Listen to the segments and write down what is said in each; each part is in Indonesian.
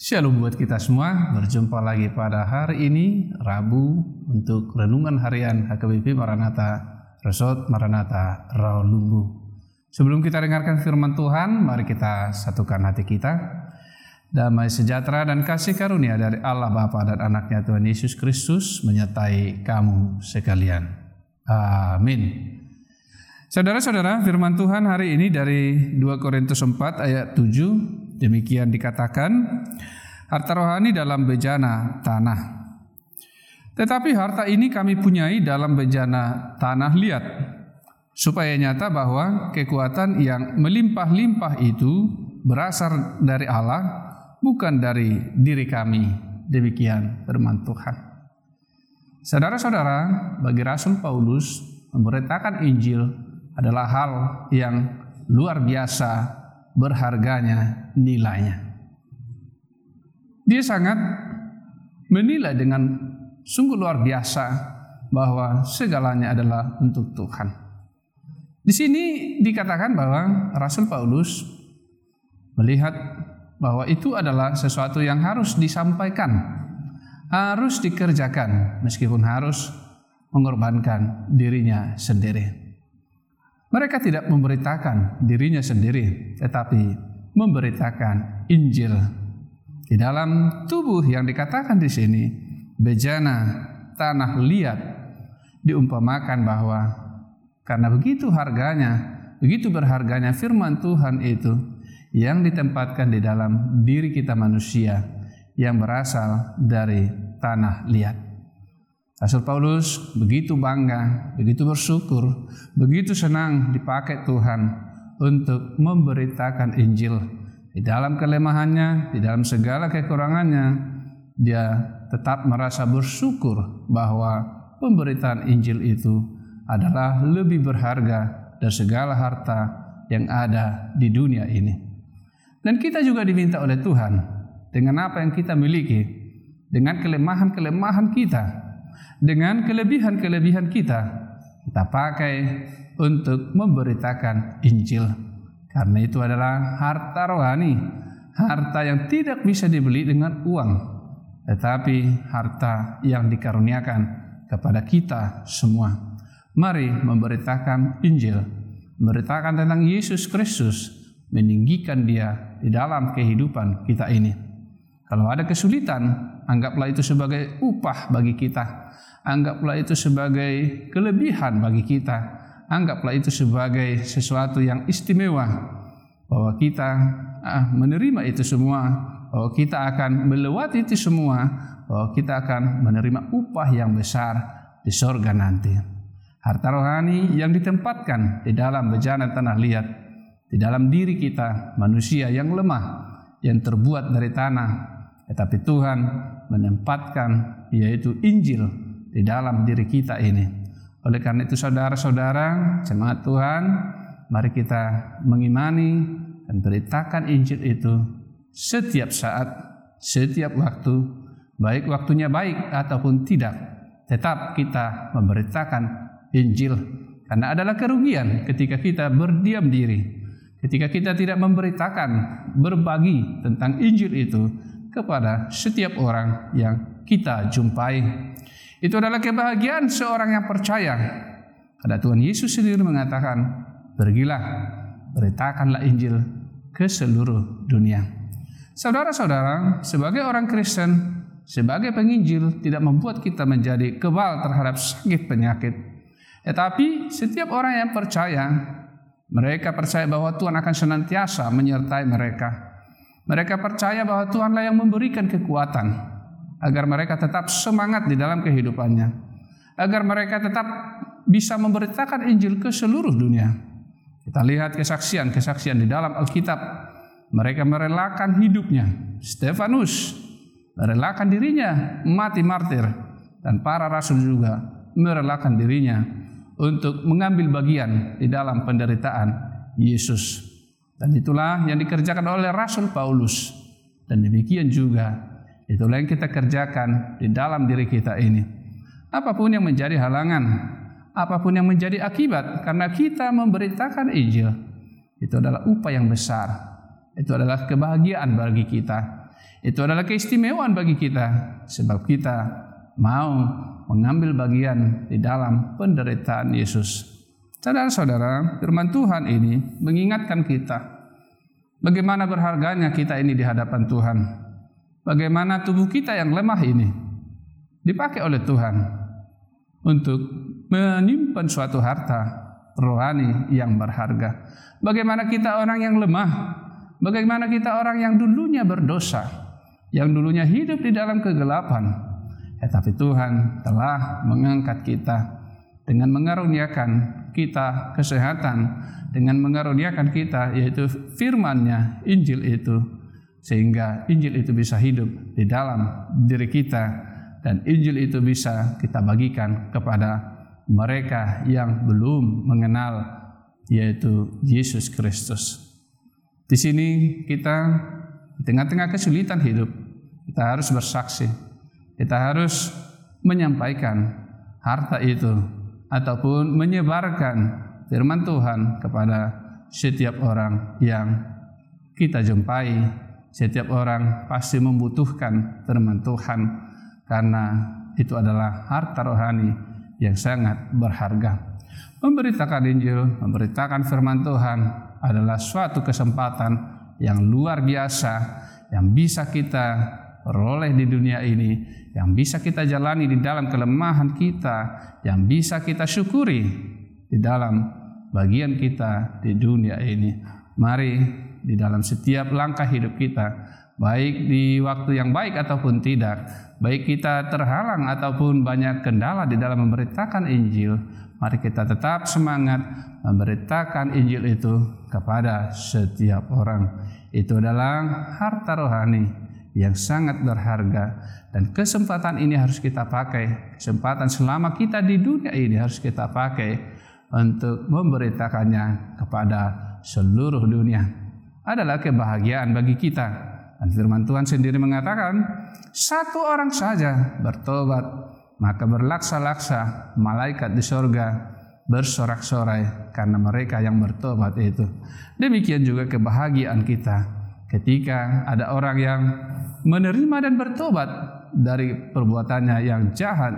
Shalom buat kita semua, berjumpa lagi pada hari ini, Rabu, untuk renungan harian HKBP Maranatha, Resort Maranatha, Rawalumbu. Sebelum kita dengarkan firman Tuhan, mari kita satukan hati kita. Damai sejahtera dan kasih karunia dari Allah Bapa dan anaknya Tuhan Yesus Kristus menyertai kamu sekalian. Amin. Saudara-saudara, firman Tuhan hari ini dari 2 Korintus 4 ayat 7, demikian dikatakan, harta rohani dalam bejana tanah. Tetapi harta ini kami punyai dalam bejana tanah liat, supaya nyata bahwa kekuatan yang melimpah-limpah itu berasal dari Allah, bukan dari diri kami. Demikian firman Tuhan. Saudara-saudara, bagi Rasul Paulus memberitakan Injil adalah hal yang luar biasa berharganya nilainya. Dia sangat menilai dengan sungguh luar biasa bahwa segalanya adalah untuk Tuhan. Di sini dikatakan bahwa Rasul Paulus melihat bahwa itu adalah sesuatu yang harus disampaikan, harus dikerjakan meskipun harus mengorbankan dirinya sendiri. Mereka tidak memberitakan dirinya sendiri, tetapi memberitakan Injil. Di dalam tubuh yang dikatakan di sini, bejana tanah liat diumpamakan bahwa karena begitu harganya, begitu berharganya firman Tuhan itu yang ditempatkan di dalam diri kita manusia yang berasal dari tanah liat. Rasul Paulus begitu bangga, begitu bersyukur, begitu senang dipakai Tuhan untuk memberitakan Injil. Di dalam kelemahannya, di dalam segala kekurangannya, dia tetap merasa bersyukur bahwa pemberitaan Injil itu adalah lebih berharga dari segala harta yang ada di dunia ini. Dan kita juga diminta oleh Tuhan dengan apa yang kita miliki, dengan kelemahan-kelemahan kita, dengan kelebihan-kelebihan kita. Kita pakai untuk memberitakan Injil. Karena itu adalah harta rohani harta yang tidak bisa dibeli dengan uang tetapi harta yang dikaruniakan kepada kita semua. Mari memberitakan Injil memberitakan tentang Yesus Kristus meninggikan dia di dalam kehidupan kita ini kalau ada kesulitan anggaplah itu sebagai upah bagi kita. Anggaplah itu sebagai kelebihan bagi kita, anggaplah itu sebagai sesuatu yang istimewa. Bahwa kita ah, menerima itu semua, bahwa kita akan melewati itu semua, bahwa kita akan menerima upah yang besar di sorga nanti. Harta rohani yang ditempatkan di dalam bejana tanah liat, di dalam diri kita manusia yang lemah, yang terbuat dari tanah, tetapi Tuhan menempatkan yaitu Injil di dalam diri kita ini. Oleh karena itu saudara-saudara, jemaat Tuhan, mari kita mengimani dan beritakan Injil itu setiap saat, setiap waktu, baik waktunya baik ataupun tidak. Tetap kita memberitakan Injil karena adalah kerugian ketika kita berdiam diri. Ketika kita tidak memberitakan, berbagi tentang Injil itu kepada setiap orang yang kita jumpai. Itu adalah kebahagiaan seorang yang percaya. Karena Tuhan Yesus sendiri mengatakan, pergilah, beritakanlah Injil ke seluruh dunia. Saudara-saudara, sebagai orang Kristen, sebagai penginjil tidak membuat kita menjadi kebal terhadap sakit penyakit. Tetapi setiap orang yang percaya, mereka percaya bahwa Tuhan akan senantiasa menyertai mereka. Mereka percaya bahwa Tuhanlah yang memberikan kekuatan, agar mereka tetap semangat di dalam kehidupannya, agar mereka tetap bisa memberitakan Injil ke seluruh dunia. Kita lihat kesaksian-kesaksian di dalam Alkitab. Mereka merelakan hidupnya. Stefanus merelakan dirinya mati martir dan para rasul juga merelakan dirinya untuk mengambil bagian di dalam penderitaan Yesus. Dan itulah yang dikerjakan oleh Rasul Paulus. Dan demikian juga Itulah yang kita kerjakan di dalam diri kita ini. Apa pun yang menjadi halangan, apa pun yang menjadi akibat karena kita memberitakan Injil, itu adalah upaya yang besar. Itu adalah kebahagiaan bagi kita. Itu adalah keistimewaan bagi kita sebab kita mau mengambil bagian di dalam penderitaan Yesus. Saudara-saudara, firman Tuhan ini mengingatkan kita bagaimana berharganya kita ini di hadapan Tuhan. Bagaimana tubuh kita yang lemah ini dipakai oleh Tuhan untuk menyimpan suatu harta rohani yang berharga. Bagaimana kita orang yang lemah, bagaimana kita orang yang dulunya berdosa, yang dulunya hidup di dalam kegelapan, tetapi Tuhan telah mengangkat kita dengan mengaruniakan kita kesehatan, dengan mengaruniakan kita yaitu firman-Nya, Injil itu, sehingga Injil itu bisa hidup di dalam diri kita dan Injil itu bisa kita bagikan kepada mereka yang belum mengenal yaitu Yesus Kristus. Di sini kita di tengah-tengah kesulitan hidup, kita harus bersaksi. Kita harus menyampaikan harta itu ataupun menyebarkan firman Tuhan kepada setiap orang yang kita jumpai. Setiap orang pasti membutuhkan firman Tuhan karena itu adalah harta rohani yang sangat berharga. Memberitakan Injil, memberitakan firman Tuhan adalah suatu kesempatan yang luar biasa yang bisa kita peroleh di dunia ini, yang bisa kita jalani di dalam kelemahan kita, yang bisa kita syukuri di dalam bagian kita di dunia ini. Mari di dalam setiap langkah hidup kita, baik di waktu yang baik ataupun tidak, baik kita terhalang ataupun banyak kendala di dalam memberitakan Injil, mari kita tetap semangat memberitakan Injil itu kepada setiap orang. Itu adalah harta rohani yang sangat berharga dan kesempatan ini harus kita pakai. Kesempatan selama kita di dunia ini harus kita pakai untuk memberitakannya kepada seluruh dunia. Adalah kebahagiaan bagi kita dan firman Tuhan sendiri mengatakan, satu orang saja bertobat, maka berlaksa-laksa malaikat di sorga bersorak-sorai karena mereka yang bertobat itu. Demikian juga kebahagiaan kita ketika ada orang yang menerima dan bertobat dari perbuatannya yang jahat.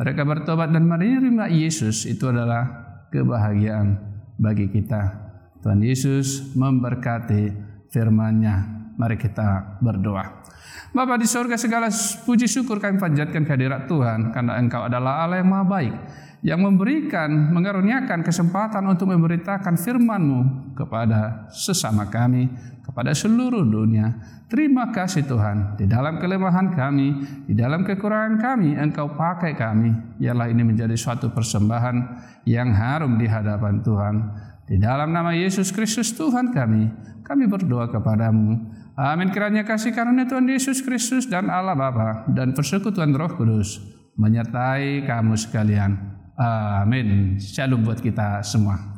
Mereka bertobat dan menerima Yesus itu adalah kebahagiaan bagi kita. Tuhan Yesus memberkati firman-Nya. Mari kita berdoa. Bapa di sorga segala puji syukur kami panjatkan kehadirat Tuhan karena Engkau adalah Allah yang maha baik yang memberikan, mengaruniakan kesempatan untuk memberitakan firman-Mu kepada sesama kami, kepada seluruh dunia. Terima kasih Tuhan, di dalam kelemahan kami, di dalam kekurangan kami, Engkau pakai kami. Ialah ini menjadi suatu persembahan yang harum di hadapan Tuhan. Di dalam nama Yesus Kristus Tuhan kami, kami berdoa kepadamu. Amin kiranya kasih karunia Tuhan Yesus Kristus dan Allah Bapa dan persekutuan Roh Kudus menyertai kamu sekalian. Amin. Shalom buat kita semua.